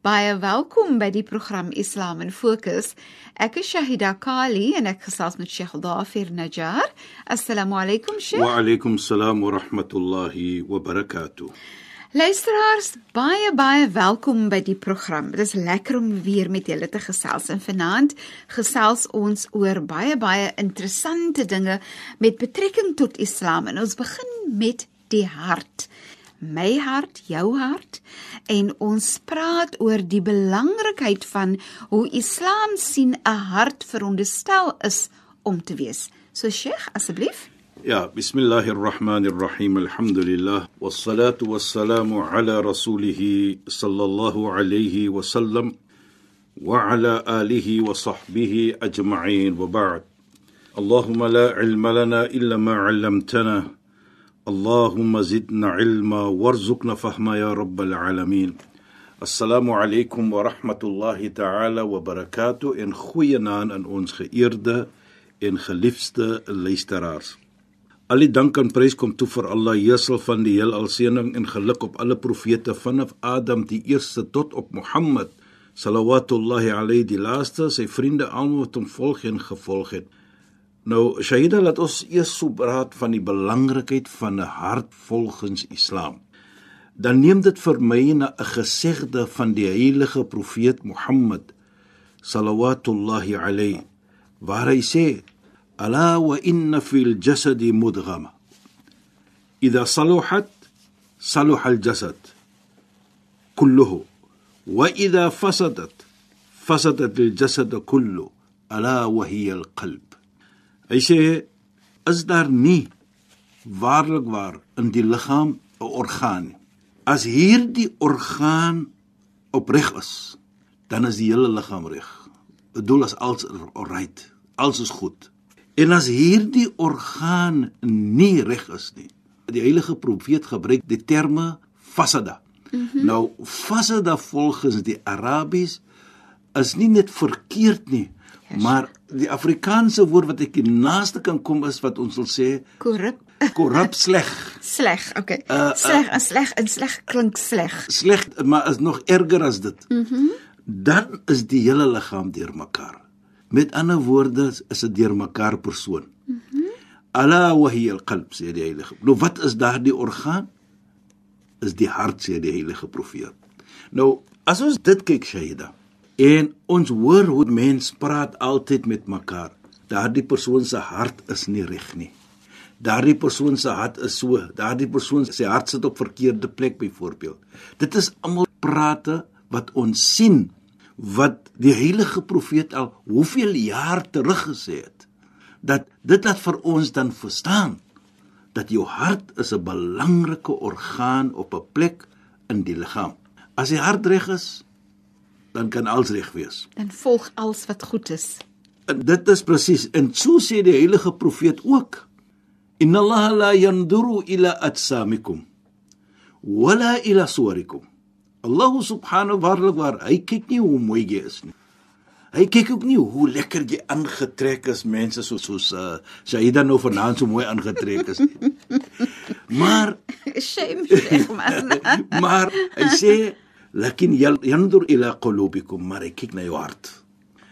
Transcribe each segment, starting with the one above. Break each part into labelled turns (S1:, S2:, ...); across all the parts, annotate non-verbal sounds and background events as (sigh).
S1: Baie welkom by die program Islam in Fokus. Ek is Shahida Kali en ek gesels met Sheikh Dafir Najjar. Assalamu alaykum Sheikh.
S2: Wa alaykum salaam wa rahmatullahi wa barakatuh.
S1: Luisteraars, baie baie welkom by die program. Dit is lekker om weer met julle te gesels en vanaand gesels ons oor baie baie interessante dinge met betrekking tot Islam en ons begin met die hart. My hart, jou hart en ons praat oor die belangrikheid van hoe Islam sien 'n hart veronderstel is om te wees. So Sheikh, asseblief.
S2: Ja, bismillahir rahmanir rahim. Alhamdulillah wassalatu wassalamu ala rasulih sallallahu alayhi wa sallam wa ala alihi wa sahbihi ajma'in wa ba'd. Allahumma la ilma lana illa ma 'allamtana. اللهم زدنا علما وارزقنا فهما يا رب العالمين السلام عليكم ورحمة الله تعالى وبركاته en goeie naam aan ons geëerde en geliefde luisteraars. Al die dank en prys kom toe vir Allah, Heersel van die heelal seëning en geluk op alle profete vanaf Adam die eerste tot op Mohammed sallallahu alayhi die laaste, sy vriende almal wat hom volg en gevolg het. Nou Shahida laat ons eers so praat van die belangrikheid van 'n hart volgens Islam. Dan neem dit vir my na 'n gesegde van die heilige profeet Mohammed sallallahu alayhi waar hy sê ala wa inna fil jasadi mudghama. Idha saluhat saluha al jasad kulluhu. Wa idha fasadat fasadat al jasad kullu ala wa hiya al qalb Hy sê is daar nie waarlik waar in die liggaam 'n orgaan nie. As hierdie orgaan opreg is, dan is die hele liggaam reg. Bedoel as alles alright, alles is goed. En as hierdie orgaan nie reg is nie, die heilige profeet gebruik die terme fasada. Mm -hmm. Nou fasada volgens die Arabies is nie net verkeerd nie, Yes. Maar die Afrikaanse woord wat ek die naaste kan kom is wat ons wil sê
S1: korrup.
S2: Korrup sleg. (laughs)
S1: sleg, okay. Uh, sleg, uh, sleg en sleg klink sleg.
S2: Sleg, maar is nog erger as dit. Mhm. Mm Dan is die hele liggaam deurmekaar. Met ander woorde is dit deurmekaar persoon. Mhm. Mm Ala wa hiya al-qalb sê die heilige. Nou wat is daardie orgaan? Is die hart sê die heilige profeet. Nou as ons dit kyk Shaida, En ons hoor hoe mense praat altyd met mekaar. Daardie persoon se hart is nie reg nie. Daardie persoon se hart is so, daardie persoon se hart sit op verkeerde plek byvoorbeeld. Dit is almal prate wat ons sien wat die heilige profeet al hoeveel jaar terug gesê het dat dit laat vir ons dan verstaan dat jou hart is 'n belangrike orgaan op 'n plek in die liggaam. As die hart reg is, dan kan alles reg wees.
S1: Dan volg alles wat goed is.
S2: En dit is presies en so sê die heilige profeet ook. Inna Allah la yanduru ila atsamikum wala ila suwarikum. Allah subhanahu wa ta'ala hy kyk nie hoe mooi jy is nie. Hy kyk ook nie hoe lekker jy aangetrek is mense soos soos uh, Shaida nou vanaand so mooi aangetrek is nie. (laughs) Maar
S1: shame sê man. (laughs)
S2: maar hy sê lakin yandur ila qulubikum maar ek kyk na jou hart.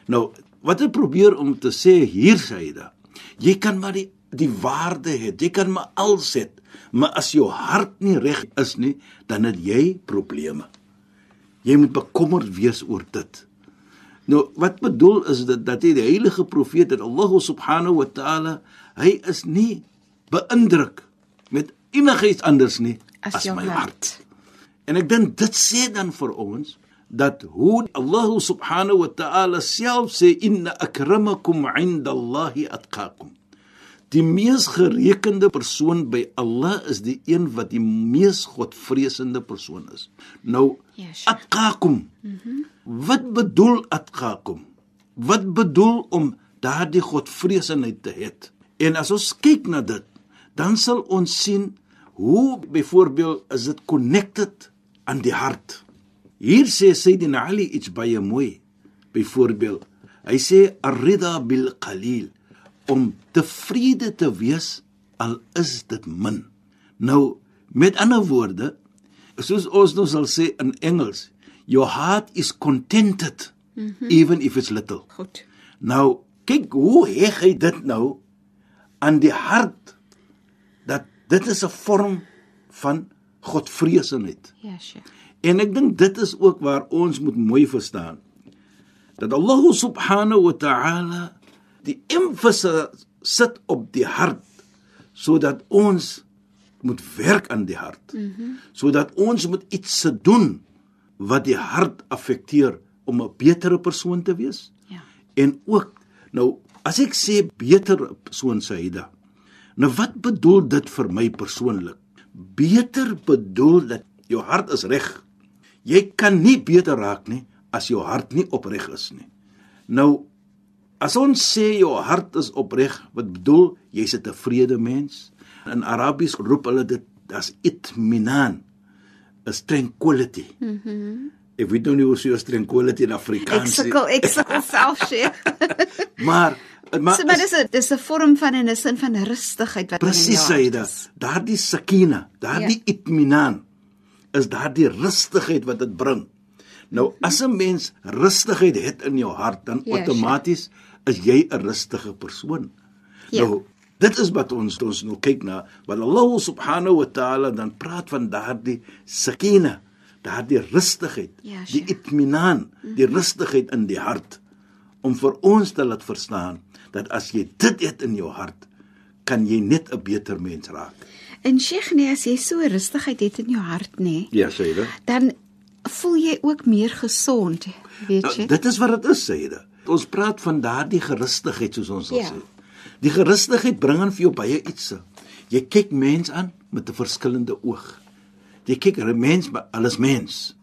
S2: Nou wat ek probeer om te sê hier Saida jy kan maar die die waarde hê jy kan maar alles hê maar as jou hart nie reg is nie dan het jy probleme. Jy moet bekommerd wees oor dit. Nou wat bedoel is dit dat jy die heilige profeet en Allah subhanahu wa taala hy is nie beïndruk met enigiets anders nie
S1: as, as my hart, hart.
S2: En ek dink dit sê dan vir ons dat hoe Allah subhanahu wa ta'ala self sê inna akramakum 'inda Allahi atqakum. Die mees gerekende persoon by Allah is die een wat die mees godvreesende persoon is. Nou
S1: Yes.
S2: atqakum. Mm -hmm. Wat bedoel atqakum? Wat bedoel om daardie godvreesenheid te hê? En as ons kyk na dit, dan sal ons sien hoe byvoorbeeld is dit connected aan die hart. Hier sê Sayyidina Ali iets baie mooi. Byvoorbeeld, hy sê ar-ridha bil qalil om tevrede te wees al is dit min. Nou, met ander woorde, soos ons nou sal sê in Engels, your heart is contented mm -hmm. even if it's little.
S1: Goed.
S2: Nou, kyk hoe heg hy dit nou aan die hart dat dit is 'n vorm van godvreesenheid.
S1: Ja, Sheikh.
S2: En ek dink dit is ook waar ons moet mooi verstaan dat Allah subhanahu wa ta'ala die emphasis sit op die hart sodat ons moet werk aan die hart. Mm -hmm. Sodat ons moet iets se doen wat die hart affekteer om 'n betere persoon te wees.
S1: Ja.
S2: En ook nou as ek sê beter persoon Saida. Nou wat bedoel dit vir my persoonlik? Beter bedoel dat jou hart is reg. Jy kan nie beter raak nie as jou hart nie opreg is nie. Nou as ons sê jou hart is opreg, wat bedoel jy's 'n tevrede mens? In Arabies roep hulle dit as itminan, is tranquility. Mhm. Mm ek weet nou nie hoe sou tranquility in
S1: Ek
S2: Afrikaans is.
S1: sukkel, ek sukkel self, Sheikh. (laughs)
S2: Maar maar,
S1: So, maar dis 'n dis 'n vorm van 'n sin van rustigheid wat
S2: Presies Saida. Daardie sakina, daardie ja. itminan is daardie rustigheid wat dit bring. Nou as 'n mens rustigheid het in jou hart, dan
S1: Ja,
S2: outomaties is jy 'n rustige persoon.
S1: Ja.
S2: Nou dit is wat ons ons nou kyk na wat Allah subhanahu wa ta'ala dan praat van daardie sakina, daardie rustigheid,
S1: Ja,
S2: die
S1: Sheikh.
S2: itminan, die rustigheid in die hart om vir ons te laat verstaan dat as jy dit het in jou hart, kan jy net 'n beter mens raak.
S1: En Sheikh, nee, as jy so rustigheid het in jou hart, nê, nee,
S2: Ja, dit.
S1: dan voel jy ook meer gesond, weet jy?
S2: Nou, dit is wat dit is, dit. Ons praat van daardie gerustigheid soos ons
S1: Ja.
S2: sê. Die gerustigheid bring aan vir jou baie iets. Jy kyk mens aan met 'n verskillende oog. Jy kyk 'n mens, maar alles mens.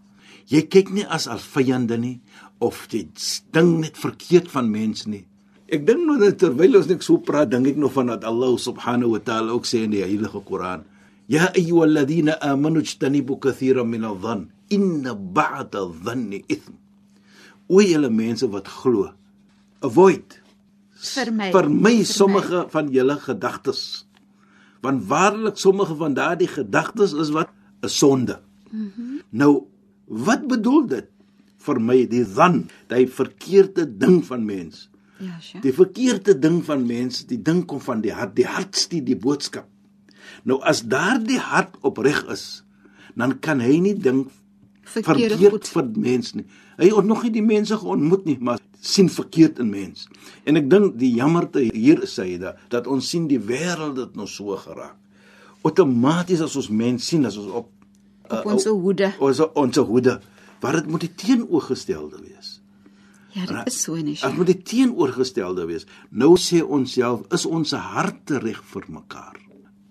S2: Jy kyk nie as as vyande nie of jy ding net verkeerd van mens nie. Ek dink nou dat terwyl ons net so praat, dink ek nog van dat Allah subhanahu wa ta'ala ook sê in die heilige Koran: "Ya ayyuhalladhina amanu ijtanibu kathiran min adh-dhann, inna ba'da adh-dhanni ithm." O julle mense wat glo, avoid
S1: Vermy.
S2: vermy sommige van julle gedagtes. Want waarlik sommige van daardie gedagtes is wat 'n sonde. Mm -hmm. Nou, wat bedoel dit? Vermy die dan, die verkeerde ding van mens.
S1: Ja, Sheikh.
S2: Die verkeerde ding van mens, die ding kom van die hart, die hart stuur die boodskap. Nou as daardie hart opreg is, dan kan hy nie dink verkeerd vir mens nie. Hy het nog nie die mense geontmoet nie, maar sien verkeerd in mens. En ek dink die jammerte hier is hy dat, dat ons sien die wêreld het nou so geraak. Outomaties as ons mens sien as ons op
S1: Op ons hoede.
S2: ons ons hoede, waar dit moet die teenoorgestelde wees.
S1: Ja, dit is so nie. Sheikh.
S2: moet die teenoorgestelde wees. Nou sê ons self, is ons harte reg vir mekaar?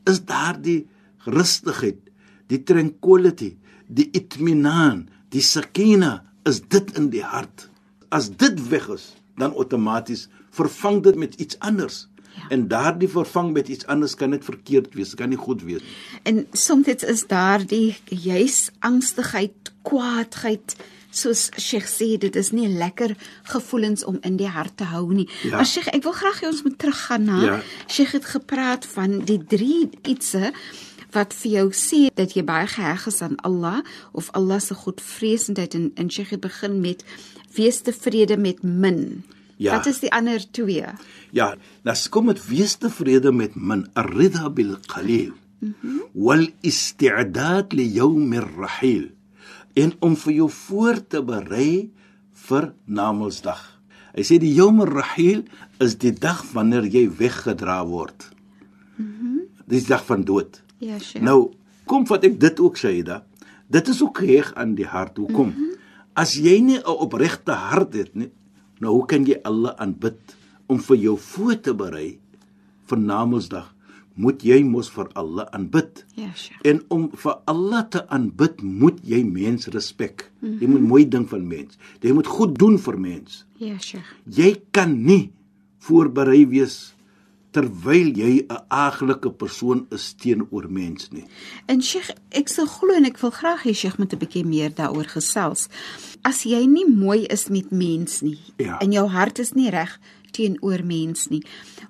S2: Is daardie rustigheid, die tranquility, die itminan, die sakina, is dit in die hart? As dit weg is, dan outomaties vervang dit met iets anders. Ja. En daardie vervang met iets anders kan net verkeerd wees, kan nie goed wees.
S1: En soms is daar die juis angstigheid, kwaadheid, soos Sheikh sê, dit is nie lekker gevoelens om in die hart te hou nie.
S2: Ja.
S1: Maar Sheikh, ek wil graag hê ons moet teruggaan na
S2: Ja.
S1: Sheikh het gepraat van die drie ietsie wat vir jou sê dat jy baie geheg is aan Allah of Allah se goedvreesendheid en en Sheikh het begin met wees tevrede met min.
S2: Ja.
S1: Wat is die ander twee?
S2: Ja, nas kom met wees tevrede met min, ar-ridha bil qalil. Wal isti'dad li yawm ar-rahil. En om vir jou voor te berei vir Namedsdag. Hy sê die yawm ar-rahil is die dag wanneer jy weggedra word. Dis die dag van dood.
S1: Ja, Sheikh.
S2: Nou, kom wat ek dit ook sê da. Dit is ook geheg aan die hart. Hoekom? Mm -hmm. As jy nie 'n opregte hart het nie, nou hoe kan jy Allah aanbid om vir jou voor te berei vir Namedsdag? Moet jy mos vir Allah aanbid?
S1: Ja, Sheikh.
S2: En om vir Allah te aanbid, moet jy mens respek. Mm -hmm. Jy moet mooi ding van mens. Jy moet goed doen vir mens.
S1: Ja, Sheikh.
S2: Jy kan nie voorberei wees terwyl jy 'n aaglike persoon is teenoor mens nie.
S1: En Sheikh, ek sou glo en ek wil graag hê Sheikh moet 'n bietjie meer daaroor gesels. As jy nie mooi is met mens nie
S2: Ja.
S1: en jou hart is nie reg teenoor mens nie.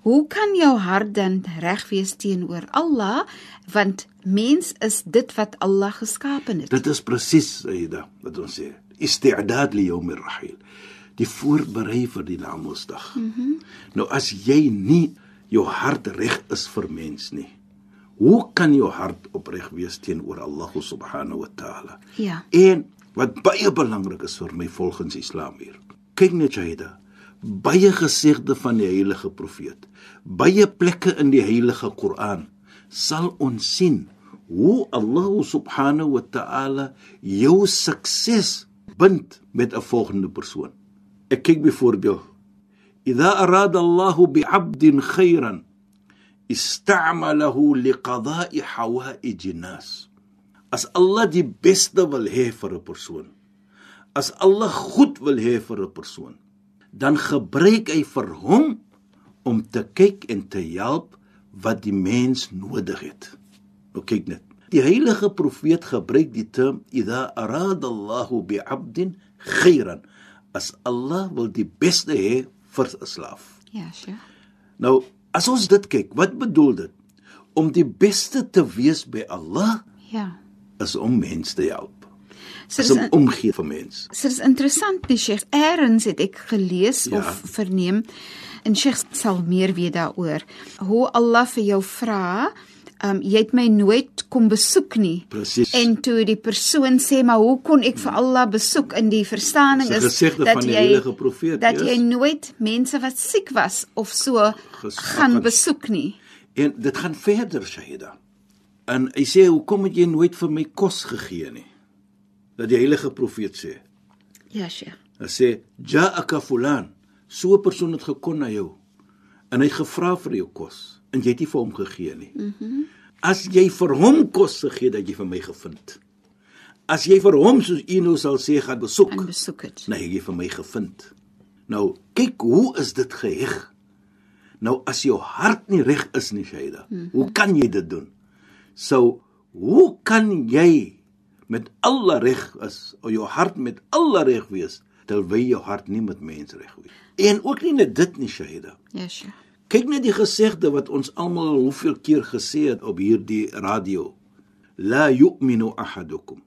S1: Hoe kan jou hart dan reg wees teenoor Allah? Want mens is dit wat Allah geskapen het.
S2: Dit is presies Aida wat ons sê. Isti'dad li yawm ar-rahil. Die voorberei vir die Namedsdag. Mm -hmm. Nou as jy nie jou hart reg is vir mens nie. Hoe kan jou hart opreg wees teenoor Allah subhanahu wa ta'ala?
S1: Ja.
S2: En wat baie belangrik is vir my volgens Islam hier. Kyk net Jahida, baie gesegde van die heilige profeet, baie plekke in die heilige Koran sal ons sien hoe Allah subhanahu wa ta'ala jou sukses bind met 'n volgende persoon. Ek kyk byvoorbeeld إذا أراد الله بعبد خيرا استعمله لقضاء حوائج الناس as Allah die beste wil hê vir 'n persoon as Allah goed wil hê vir 'n persoon dan gebruik hy vir hom om te kyk en te help wat die mens nodig het nou kyk net die heilige profeet gebruik die term idha arada Allah bi'abdin khairan as Allah wil die beste hê vir 'n slaaf
S1: Ja, Sheikh.
S2: Nou, as ons dit kyk, wat bedoel dit? Om die beste te wees by Allah
S1: Ja.
S2: is om mense te help.
S1: So
S2: Is
S1: dis
S2: om omgee vir mense.
S1: So dis interessant die Sheikh Eers het ek gelees
S2: Ja.
S1: of verneem en Sheikh sal meer weet daaroor hoe Allah vir jou vra Um jy het my nooit kom besoek nie.
S2: Presies.
S1: En toe die persoon sê maar hoe kon ek vir Allah besoek in die verstaaning
S2: 'n
S1: is
S2: van die heilige profeet,
S1: dat
S2: yes.
S1: jy nooit mense wat siek was of so
S2: Ges-
S1: gaan
S2: gaan-
S1: besoek nie.
S2: En dit gaan verder, Shahida. En hy sê, "Hoekom het jy nooit vir my kos gegee nie?" Dat die heilige profeet sê.
S1: Ja, Sheikh.
S2: Hy sê, "Ja'aka fulan." So 'n persoon het gekom na jou en hy het gevra vir jou kos en jy het nie vir hom gegee nie. Mhm. Mm As jy vir hom kos gegee dat jy vir my gevind. As jy vir hom soos u nou sal sê gaan besoek,
S1: En besoek dit.
S2: nee, jy vir my gevind. Nou, kyk hoe is dit geheg? Nou as jou hart nie reg is nie, Shaida, mm -hmm. hoe kan jy dit doen? So, hoe kan jy met alle reg is, of jou hart met alle reg wees terwyl jou hart nie met mense reg wees? En ook nie net dit nie, Shaida.
S1: Ja, Sheikh.
S2: Kyk net die gesegde wat ons almal hoeveel keer gesê het op hierdie radio. La yu'minu ahadukum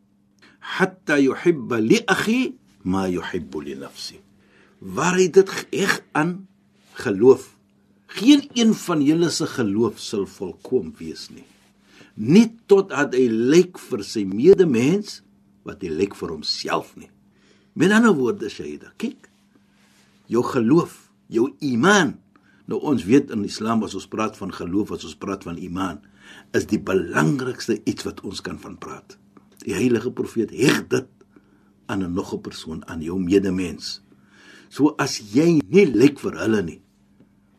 S2: hatta yuhibba li akhi ma yuhibbu li nafsi. Waar hy dit reg aan geloof. Geen een van julle se geloof sal volkom wees nie. Nie totdat hy lyk vir sy medemens wat hy lyk vir homself nie. Met ander woorde, Shaida, kyk. Jou geloof, jou iman. Nou ons weet in Islam as ons praat van geloof, as ons praat van iman, is die belangrikste iets wat ons kan van praat. Die heilige profeet heg dit aan 'n nog 'n persoon, aan jou medemens. So as jy nie lyk vir hulle nie,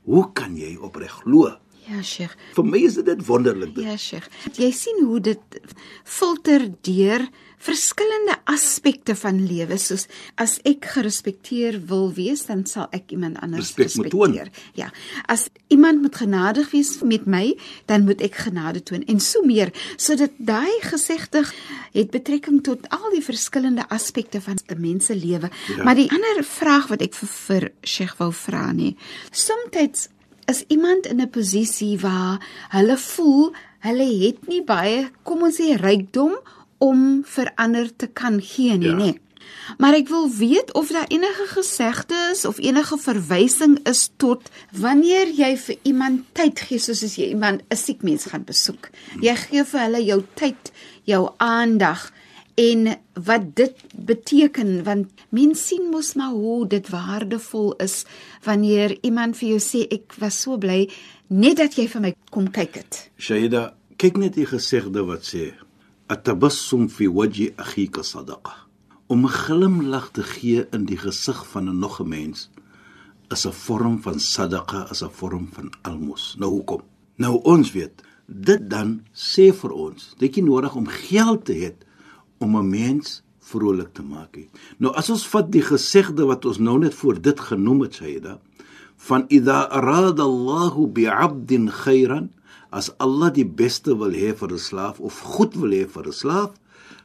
S2: hoe kan jy opreg glo?
S1: Ja, Sheikh.
S2: Vir my is dit wonderlik. Dit.
S1: Ja, Sheikh. Jy sien hoe dit filter deur verskillende aspekte van lewe soos as ek gerespekteer wil wees, dan sal ek iemand anders
S2: toon.
S1: respekteer. Ja. As iemand moet genadig wees met my, dan moet ek genade toon en so meer sodat daai gesegde het betrekking tot al die verskillende aspekte van 'n mens se lewe.
S2: Ja.
S1: Maar die ander vraag wat ek vir, vir Sheikh wou vra nie. Soms is iemand in 'n posisie waar hulle voel hulle het nie baie, kom ons sê rykdom om vir ander te kan gee nie,
S2: Ja.
S1: nê. Maar ek wil weet of daar enige gesegde is of enige verwysing is tot wanneer jy vir iemand tyd gee soos as jy iemand 'n siek mens gaan besoek. Jy gee vir hulle jou tyd, jou aandag en wat dit beteken want mense sien mos maar hoe dit waardevol is wanneer iemand vir jou sê ek was so bly net dat jy vir my kom kyk het.
S2: Shahida, kyk net die gesegde wat sê: "Atabassum fi wajhi akhika sadaqa." Om 'n glimlag te gee in die gesig van 'n nog 'n mens is 'n vorm van sadaqa, is 'n vorm van almos. Nou hoekom? Nou ons weet, dit dan sê vir ons, dit is nodig om geld te hê om 'n mens vrolik te maak. Nou as ons vat die gesegde wat ons nou net voor dit genoem het, Sayyida, van idha arada Allahu bi'abdin khairan as Allah die beste wil hê vir 'n slaaf of goed wil hê vir 'n slaaf,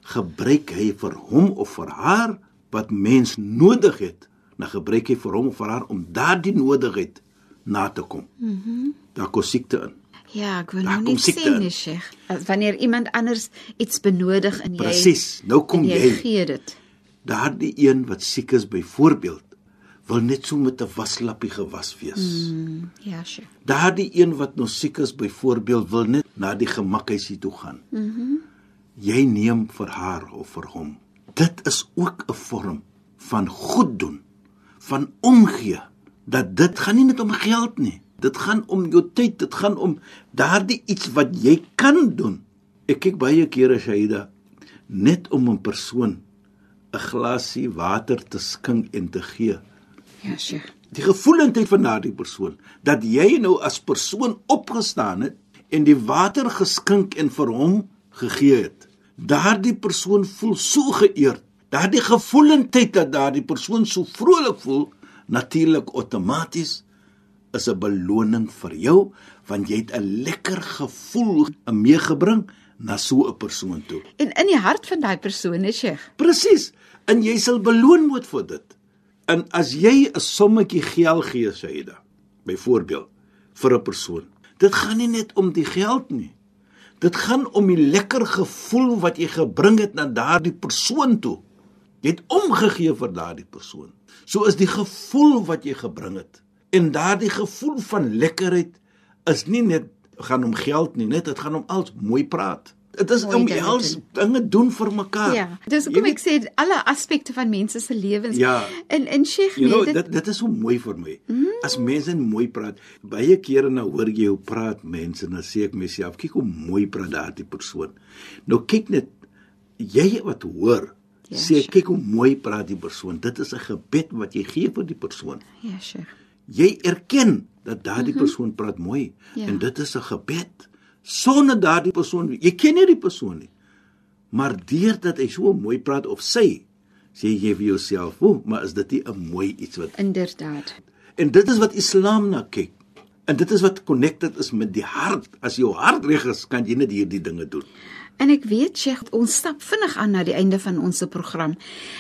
S2: gebruik hy vir hom of vir haar wat mens nodig het, na gebruik hy vir hom of vir haar om daardie nodigheid na te kom. Mhm. Mm Daar kom siekte in.
S1: Ja, ek wil nou net sê nie, Sheikh, wanneer iemand anders iets benodig en
S2: jy Presies, nou kom jy,
S1: jy gee dit.
S2: Daardie een wat siek is byvoorbeeld wil net so met 'n waslappie gewas wees.
S1: Mm, ja, sure.
S2: Daardie een wat nou siek is byvoorbeeld wil net na die gemakhuisie toe gaan.
S1: Mhm. Mm
S2: jy neem vir haar of vir hom. Dit is ook 'n vorm van goed doen, van omgee. Dat dit gaan nie net om geld nie. Dit gaan om jou tyd, dit gaan om daardie iets wat jy kan doen. Ek kyk baie kere Shaida net om 'n persoon 'n glasie water te skink en te gee
S1: Ja, sure.
S2: Die gevoelendheid van daardie persoon dat jy nou as persoon opgestaan het en die water geskink en vir hom gegee het. Daardie persoon voel so geëerd. Daardie gevoelendheid dat daardie persoon so vrolik voel, natuurlik outomaties is 'n beloning vir jou want jy het 'n lekker gevoel meegebring na so 'n persoon toe.
S1: En in die hart van daai persoon is jy.
S2: Presies. En jy sal beloon word vir dit. En as jy 'n sommetjie geld gee, Saida, byvoorbeeld vir 'n persoon, dit gaan nie net om die geld nie. Dit gaan om die lekker gevoel wat jy gebring het na daardie persoon toe. Jy het omgegee vir daardie persoon. So is die gevoel wat jy gebring het. En daardie gevoel van lekkerheid is nie net gaan om geld nie, net dit gaan om als mooi praat. Dit is om els dinge doen vir mekaar.
S1: Ja, dis hoekom ek sê alle aspekte van mense se lewens.
S2: Ja.
S1: En en Sheikh,
S2: nee, know, dit dit is so mooi vir my. Mm. As mense mooi praat, baie kere nou hoor jy hoe praat mense en dan sê ek myself, kyk hoe mooi praat daardie persoon. Nou kyk net jy wat hoor, ja, sê kyk hoe mooi praat die persoon. Dit is 'n gebed wat jy gee vir die persoon.
S1: Ja, Sheikh.
S2: Jy erken dat daardie -hmm. persoon praat mooi ja. en dit is 'n gebed sonder daardie persoon jy ken nie die persoon nie maar deurdat hy so mooi praat of sy sê jy vir jouself o maar is dit nie 'n mooi iets wat
S1: inderdaad
S2: en dit is wat islam na kyk en dit is wat connected is met die hart as jou hart reg is kan jy net hierdie dinge doen
S1: En ek weet Sheikh, ons stap vinnig aan na die einde van ons program.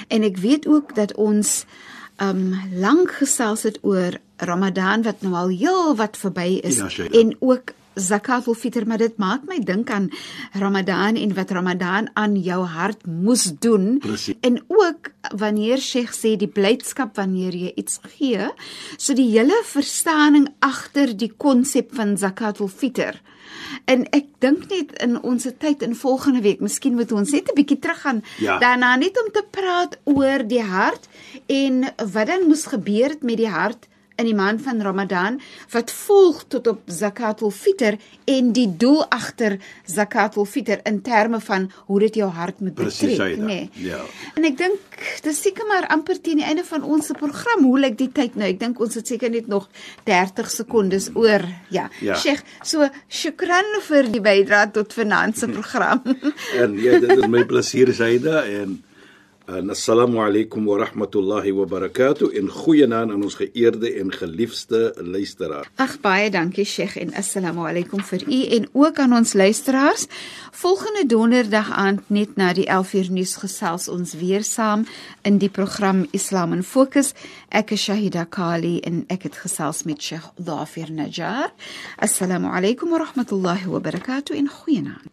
S1: En ek weet ook dat ons um lank gesels het oor Ramadan wat nou al heel wat verby is
S2: ja,
S1: en ook zakatul fitr maar dit maak my dink aan Ramadan en wat Ramadan aan jou hart moes doen
S2: Precies.
S1: en ook wanneer Sheikh sê die blydskap wanneer jy iets gee so die hele verstaaning agter die konsep van zakatul fitr en ek dink net in ons tyd in volgende week miskien moet ons net 'n bietjie teruggaan
S2: ja.
S1: daarna net om te praat oor die hart en wat dan moes gebeur het met die hart in die maand van Ramadan wat volg tot op zakatul fitr en die doel agter zakatul fitr in terme van hoe dit jou hart moet betrek, nê. Nee.
S2: Ja.
S1: En ek dink dis seker maar amper teen die einde van ons program. Hoe lyk die tyd nou? Ek dink ons het seker net nog 30 sekondes oor. Ja.
S2: ja.
S1: Sheikh, so shukran vir die bydrae tot finansie (laughs) program.
S2: en ja, dit is my plesier, Zaida en En assalamu alaykum wa rahmatullahi wa barakatuh in goeie naam aan ons geëerde en geliefde luisteraar.
S1: Ag baie dankie Sheikh en assalamu alaykum vir u en ook aan ons luisteraars. Volgende donderdag aand net na die 11uur nuus gesels ons weer saam in die program Islam in Fokus. Ek is Shahida Kali en ek het gesels met Sheikh Dhafir Najjar. Assalamu alaykum wa rahmatullahi wa barakatuh in goeie naam.